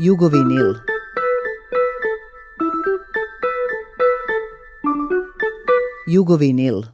Jugovinil. Jugovinil.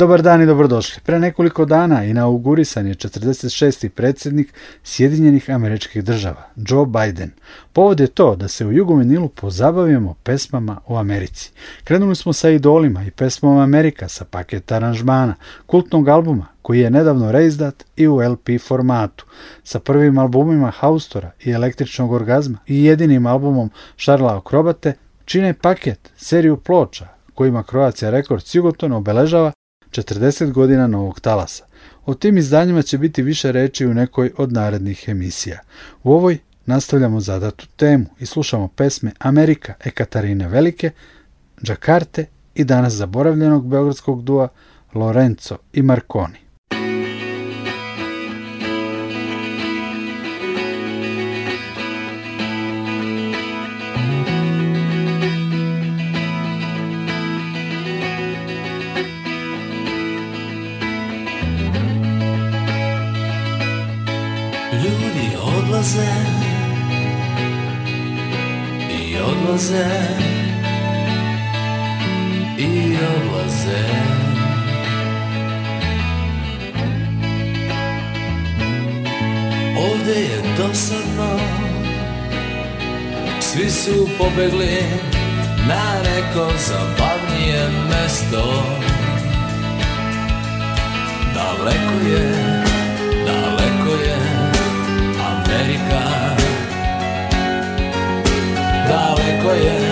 Dobar dan i dobrodošli. Pre nekoliko dana inaugurisan je 46. predsjednik Sjedinjenih američkih država, Joe Biden. Povod je to da se u Jugomenilu pozabavimo pesmama u Americi. Krenuli smo sa idolima i pesmom Amerika sa paket aranžmana, kultnog albuma koji je nedavno reizdat i u LP formatu, sa prvim albumima Haustora i Električnog orgazma i jedinim albumom Šarla Okrobate čine paket, seriju ploča, kojima Croatia Records Jugoton obeležava 40 godina novog talasa. O tim izdanjima će biti više reći u nekoj od narednih emisija. U ovoj nastavljamo zadatu temu i slušamo pesme Amerika Ekatarine Velike, Džakarte i danas zaboravljenog beogradskog dua Lorenzo i Marconi. odlaze i odlaze Ovdje je dosadno Svi su pobegli na neko zabavnije mesto Daleko je Yeah.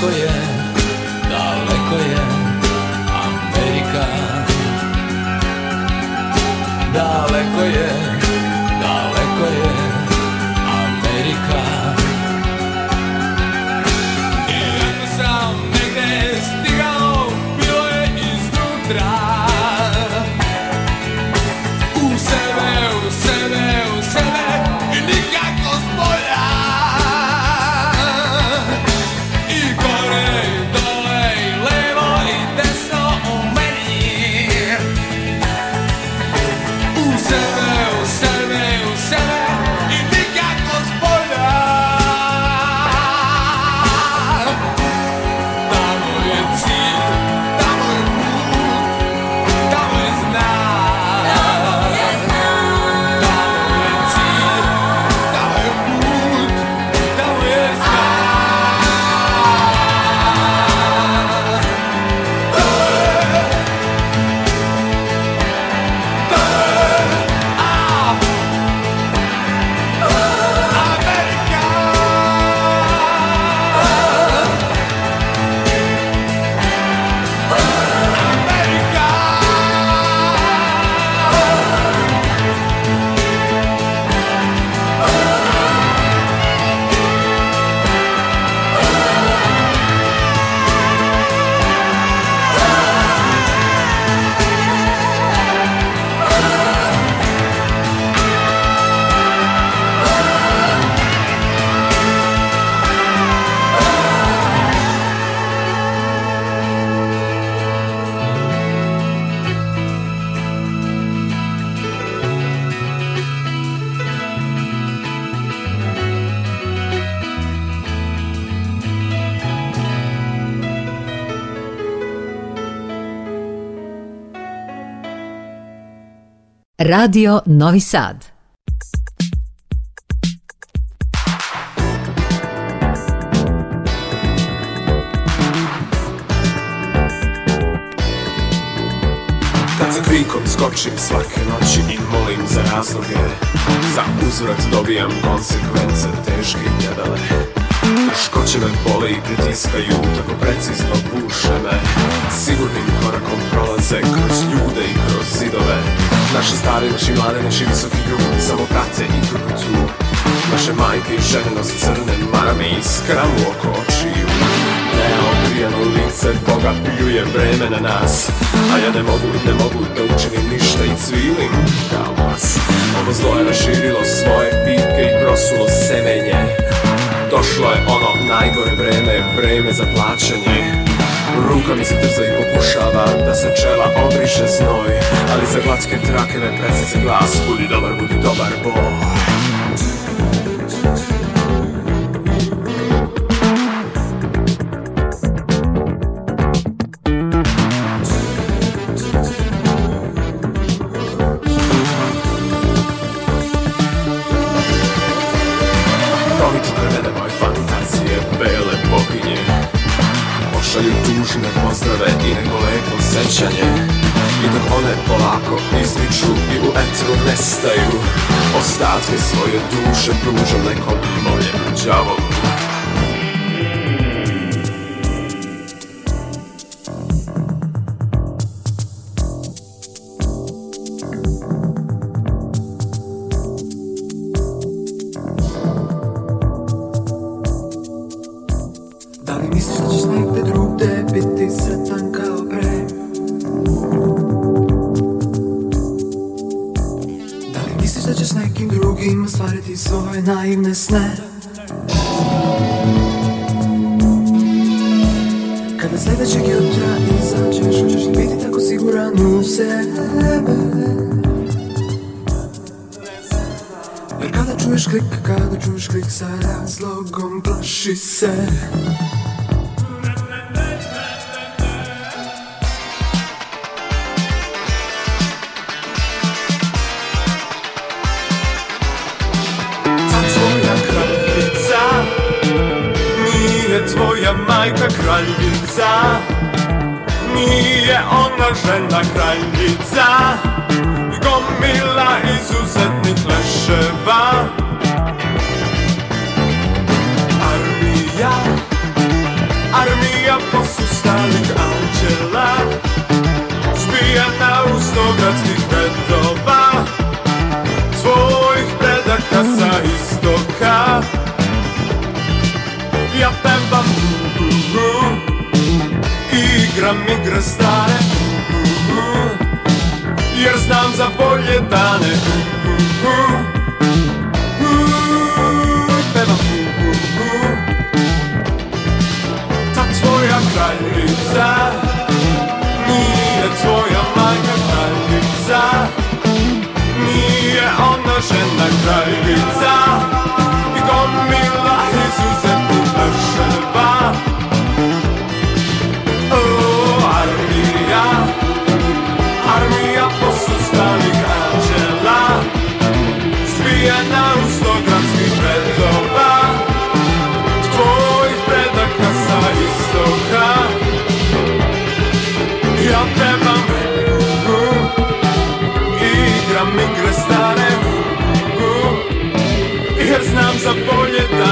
거야 Radio Novi Sad. Tad za krikom skočim svake noći i molim za razloge Za uzvrat dobijam konsekvence teške ljedale Škoće me bole i pritiskaju, tako precizno puše me Sigurnim korakom prolaze kroz ljude i kroz zidove Naši stare, naši mlade, naši visoki ljudi samo prate i trucu. Naše majke i žene nosi crne marame i skramu oko očiju lice Boga pljuje vreme na nas A ja ne mogu, ne mogu da učinim ništa i cvilim kao vas Ovo zlo je raširilo svoje pike i prosulo semenje Došlo je ono najgore vreme, vreme za plaćanje Ruka mi se trza i pokušava da se čela obriše znoj Ali za glatke trake me se glas Budi dobar, budi dobar boj bele boginje Pošalju tužne pozdrave i neko lepo sećanje I dok one polako izmiču i u etru nestaju Ostatke svoje duše pružam nekom boljem džavom sne Kada sljedećeg jutra izađeš Hoćeš biti tako siguran u sebe Jer kada čuješ klik, kada čuješ klik Sa razlogom plaši se gram igry stare uh, uh, Jer znam za bolje dane Pevam Ta tvoja kraljica Nije tvoja majka kraljica Nije ona żadna kraljica zapomnieć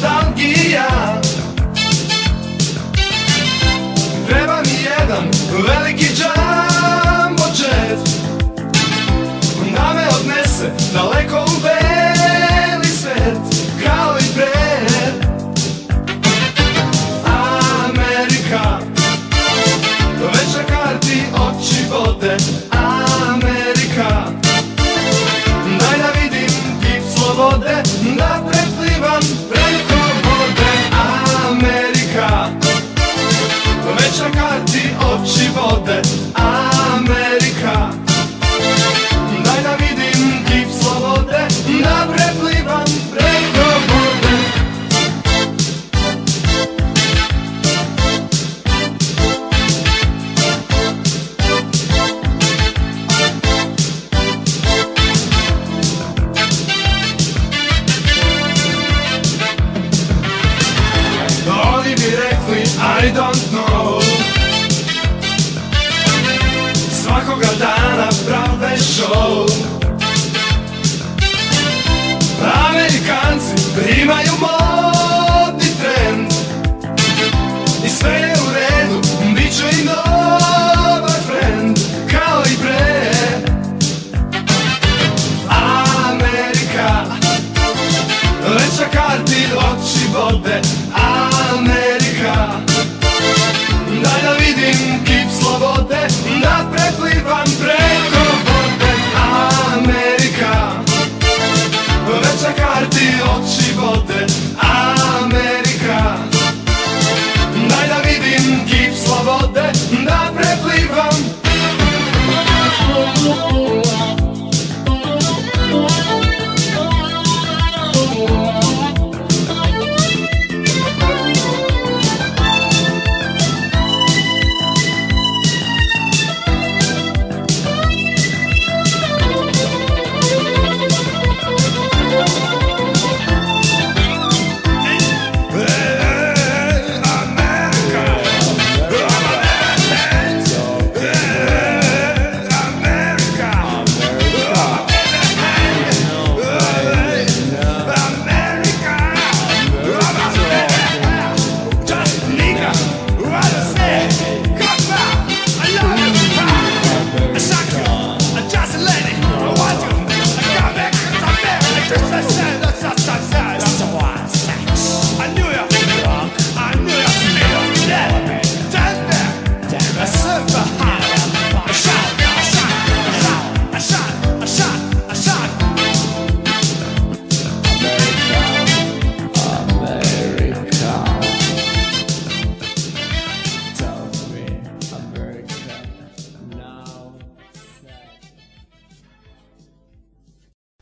nostalgija Treba mi jedan veliki džambo jet Da me odnese daleko u beli svet Kao i pre Amerika Već na karti oči vode Amerika Daj da vidim tip slobode Da preplivam pre Dječak, a ti oči vode, a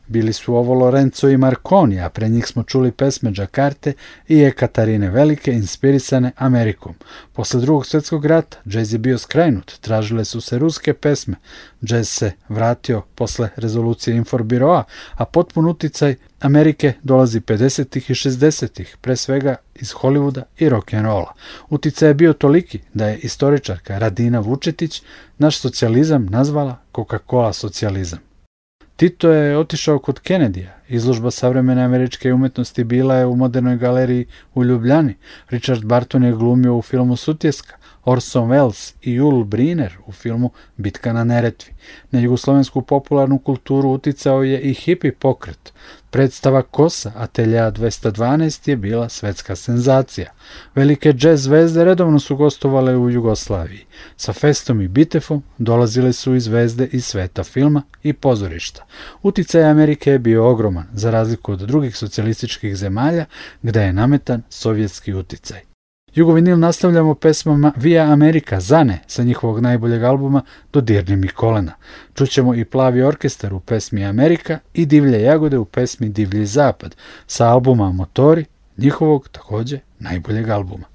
Bili su ovo Lorenzo i Marconi, a pre njih smo čuli pesme Đakarte i Ekatarine Velike inspirisane Amerikom. Posle drugog svjetskog rata džez je bio skrajnut, tražile su se ruske pesme. Džez se vratio posle rezolucije Inforbiroa, a potpun uticaj Amerike dolazi 50. i 60. pre svega iz Hollywooda i rock'n'rolla. Uticaj je bio toliki da je istoričarka Radina Vučetić naš socijalizam nazvala Coca-Cola socijalizam. Tito je otišao kod Kennedyja. Izložba savremene američke umjetnosti bila je u modernoj galeriji u Ljubljani. Richard Barton je glumio u filmu Sutjeska. Orson Welles i Jul Briner u filmu Bitka na Neretvi. Na jugoslovensku popularnu kulturu uticao je i hipi pokret. Predstava Kosa Atelja 212 je bila svetska senzacija. Velike jazz zvezde redovno su gostovale u Jugoslaviji. Sa Festom i Bitefom dolazile su i zvezde iz sveta filma i pozorišta. Uticaj Amerike je bio ogroman, za razliku od drugih socijalističkih zemalja, gdje je nametan sovjetski uticaj. Jugovinil nastavljamo pesmama Via America Zane sa njihovog najboljeg albuma Dodirni mi kolena. Čućemo i Plavi orkestar u pesmi Amerika i Divlje jagode u pesmi Divlji zapad sa albuma Motori, njihovog također najboljeg albuma.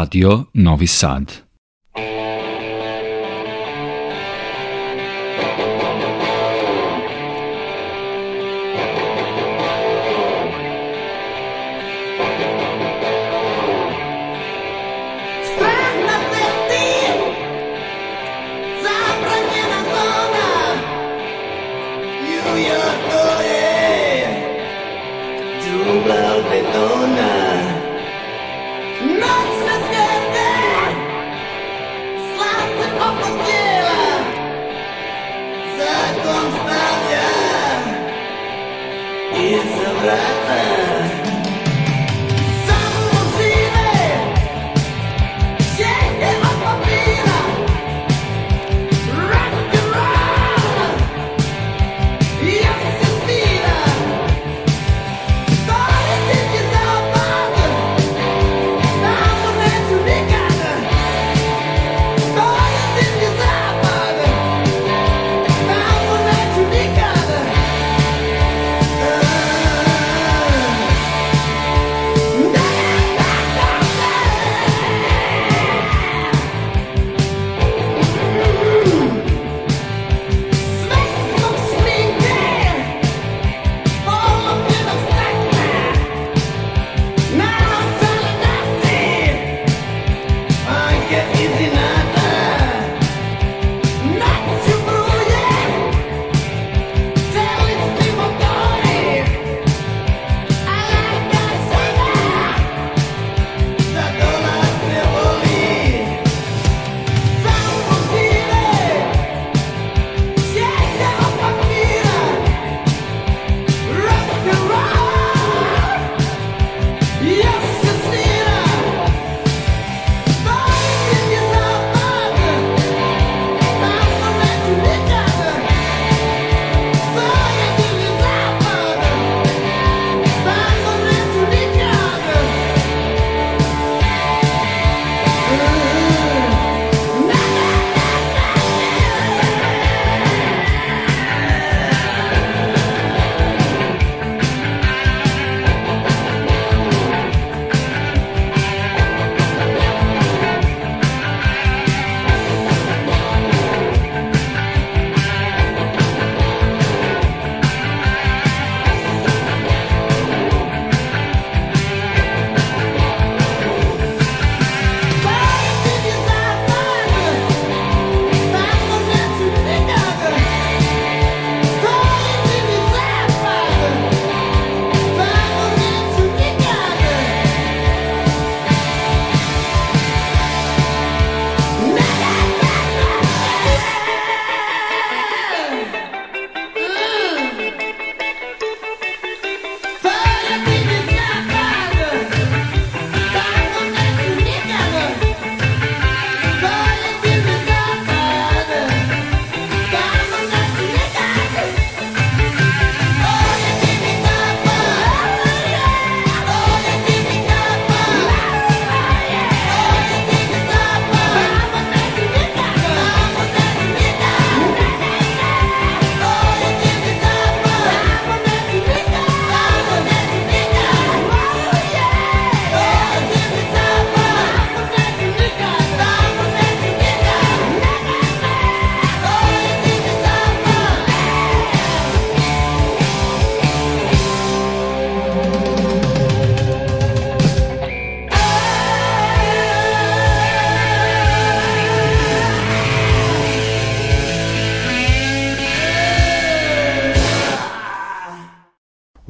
Radio Novi Sad. Yeah.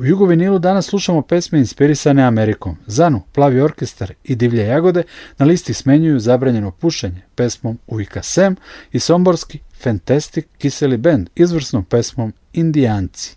U Jugovinilu danas slušamo pesme inspirisane Amerikom. Zanu, Plavi orkestar i Divlje jagode na listi smenjuju zabranjeno pušenje pesmom Uvika Sem i somborski Fantastic Kiseli Band izvrsnom pesmom Indijanci.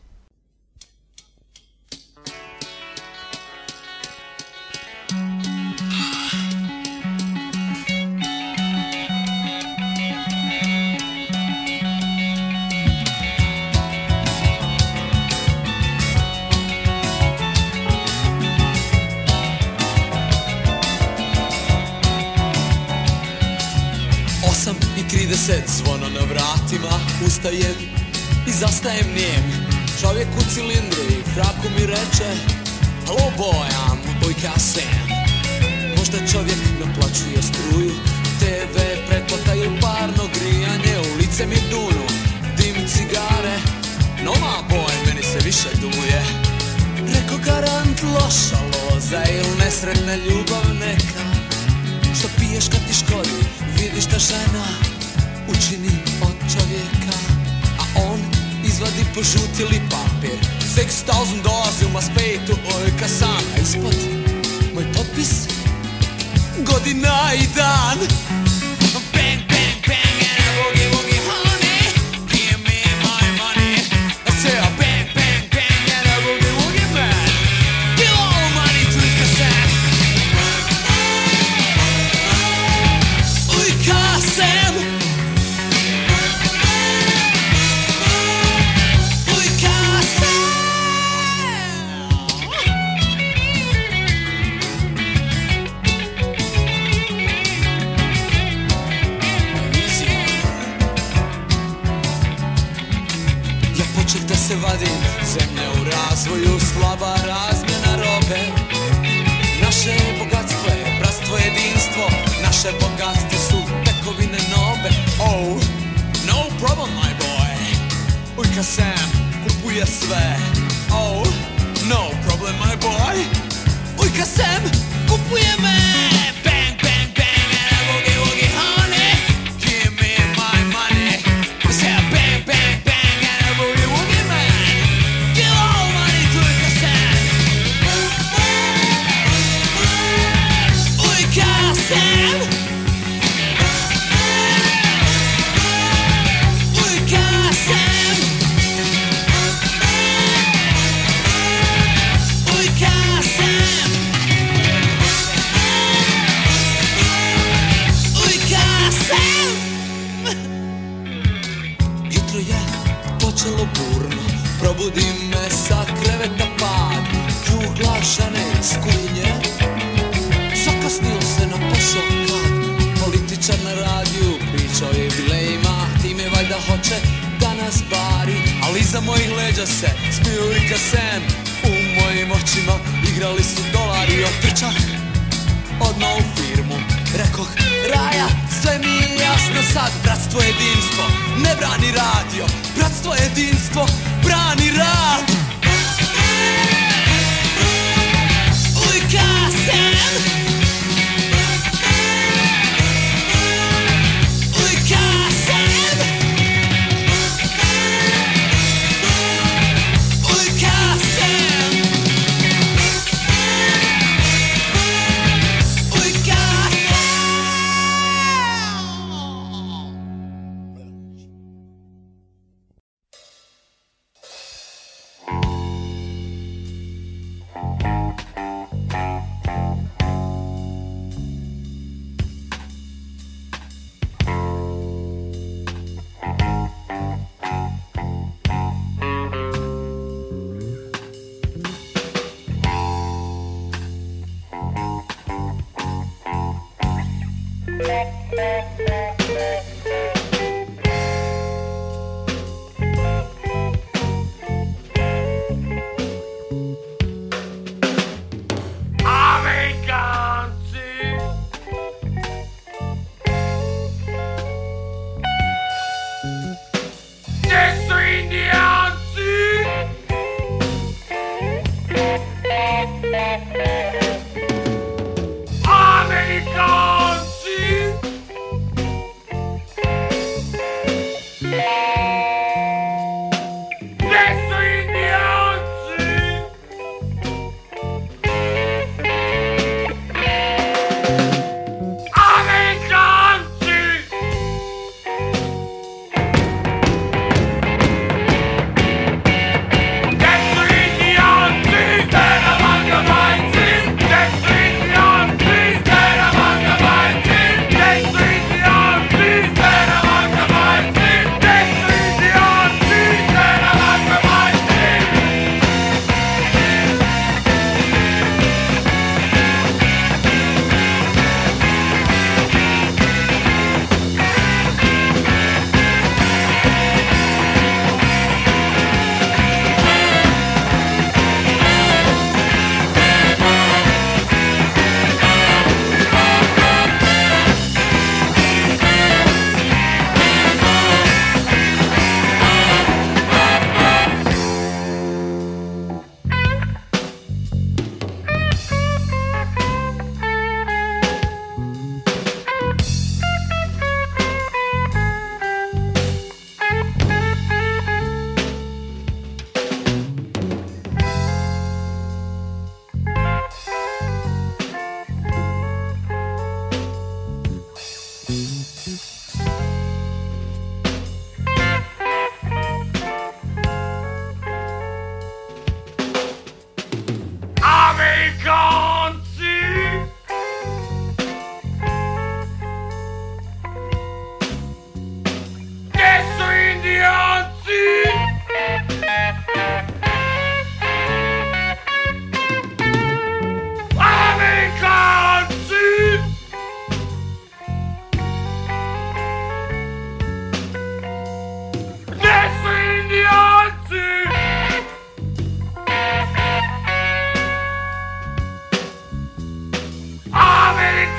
deset zvono na vratima Ustajem i zastajem nijem Čovjek u cilindru i fraku mi reče Hello boy, I'm Bojka Sam Možda čovjek naplaćuje struju TV pretplata ili parno grijanje U lice mi dunu, dim cigare Noma boy, meni se više duje Reko garant loša loza Ili nesretna ljubav neka Što piješ kad ti škodi, vidiš ta žena učini od čovjeka A on izvadi požutili papir 6000 dolazi u maspetu ojka sam A ispod moj potpis godina i dan prava razmjena robe Naše bogatstvo je bratstvo jedinstvo Naše bogatstvo su tekovine nobe Oh, no problem my boy Ujka Sam kupuje sve Oh, no problem my boy Ujka Sam kupuje me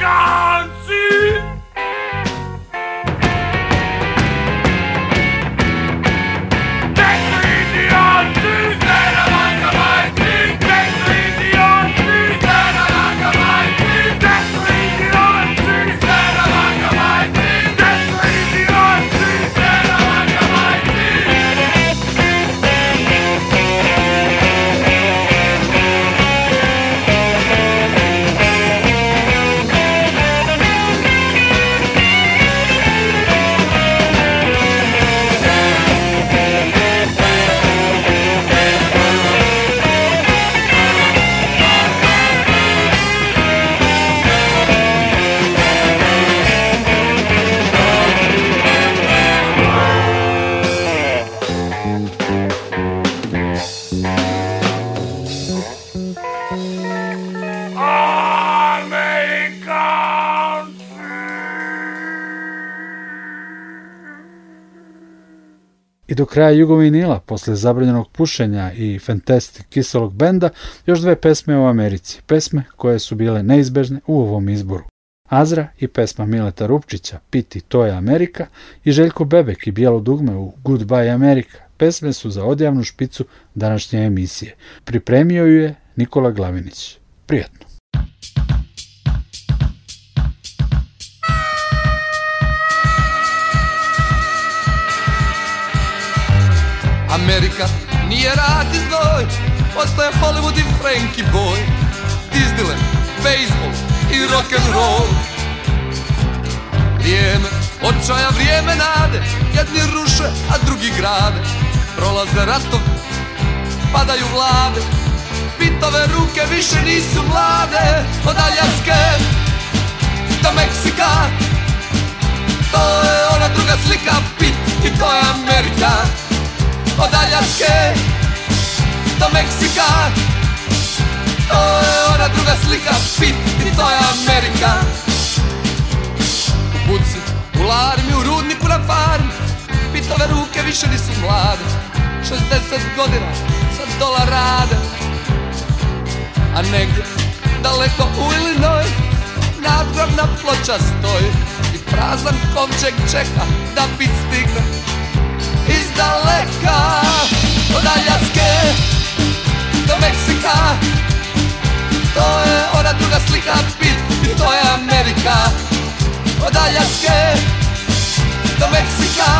God! i do kraja Jugovinila, posle zabranjenog pušenja i Fantastic kiselog benda, još dve pesme u Americi, pesme koje su bile neizbežne u ovom izboru. Azra i pesma Mileta Rupčića, Piti, to je Amerika, i Željko Bebek i Bijelo dugme u Goodbye Amerika, pesme su za odjavnu špicu današnje emisije. Pripremio ju je Nikola Glavinić. Prijatno! Amerika nije rat znoj Ostaje Hollywood i Frankie Boy Disneyland, baseball i rock'n'roll Vrijeme očaja, vrijeme nade Jedni ruše, a drugi grade Prolaze ratom, padaju vlade Pitove ruke više nisu mlade Od Aljaske do Meksika To je ona druga slika, pit i to je Amerika od Aljaske do Meksika To je ona druga slika Pit i to je Amerika U buci, u larmi, u rudniku na farmi Pitove ruke više nisu mlade 60 godina sad dola rade A negdje daleko u Illinois Nadgrobna ploča stoji I prazan komček čeka da bit stigne iz daleka Od Aljaske do Meksika To je ona druga slika, bit i to je Amerika Od Aljaske do Meksika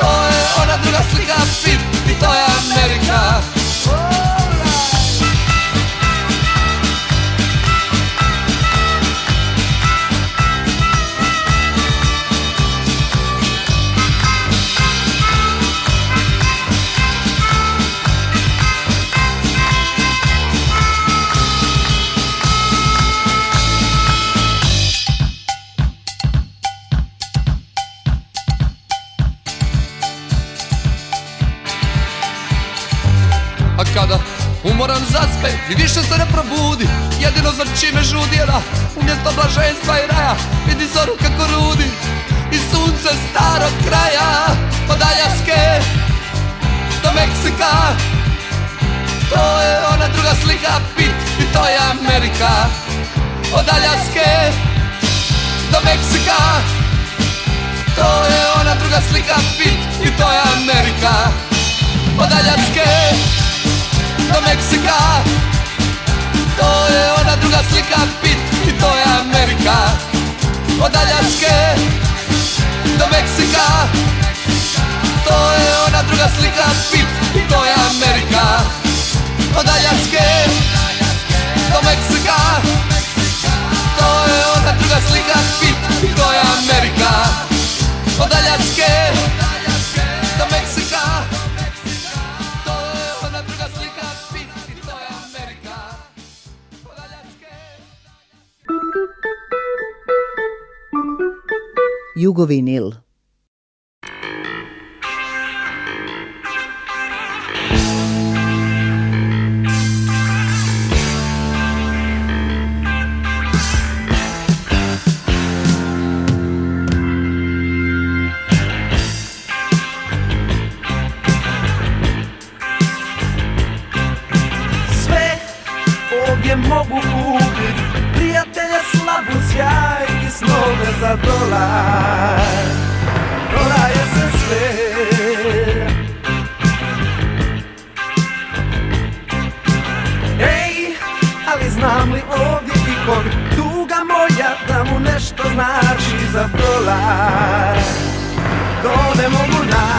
To je ona druga slika, bit i to je Amerika moram zaspe i više se ne probudi Jedino za čime žudjela umjesto blaženstva i raja Vidi zoru kako rudi i sunce starog kraja Od pa Aljaske do Meksika To je ona druga slika pit i to je Amerika Od Aljaske do Meksika To je ona druga slika pit i to je Amerika Od Aljaske το Μεξικά Το αιώνα του Γαστρικά πιτ και το Αμερικά Ο Ντάλιας το Μεξικά Το αιώνα του Γαστρικά πιτ και το Αμερικά Ο Ντάλιας το Μεξικά Το αιώνα του Γαστρικά και το Αμερικά Ο και jugovinil za dolar se sve Ej, ali znam li ovdje ikon Tuga moja da mu nešto znači za dolar To ne mogu naći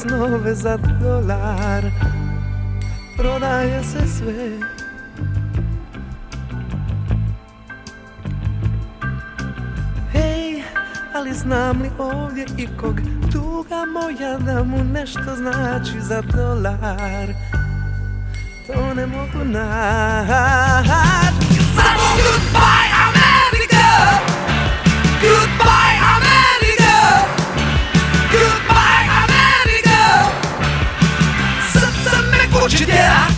snove za dolar Prodaje se sve Hej, ali znam li ovdje ikog Tuga moja da mu nešto znači za dolar To ne mogu naći Samo goodbye America te terá.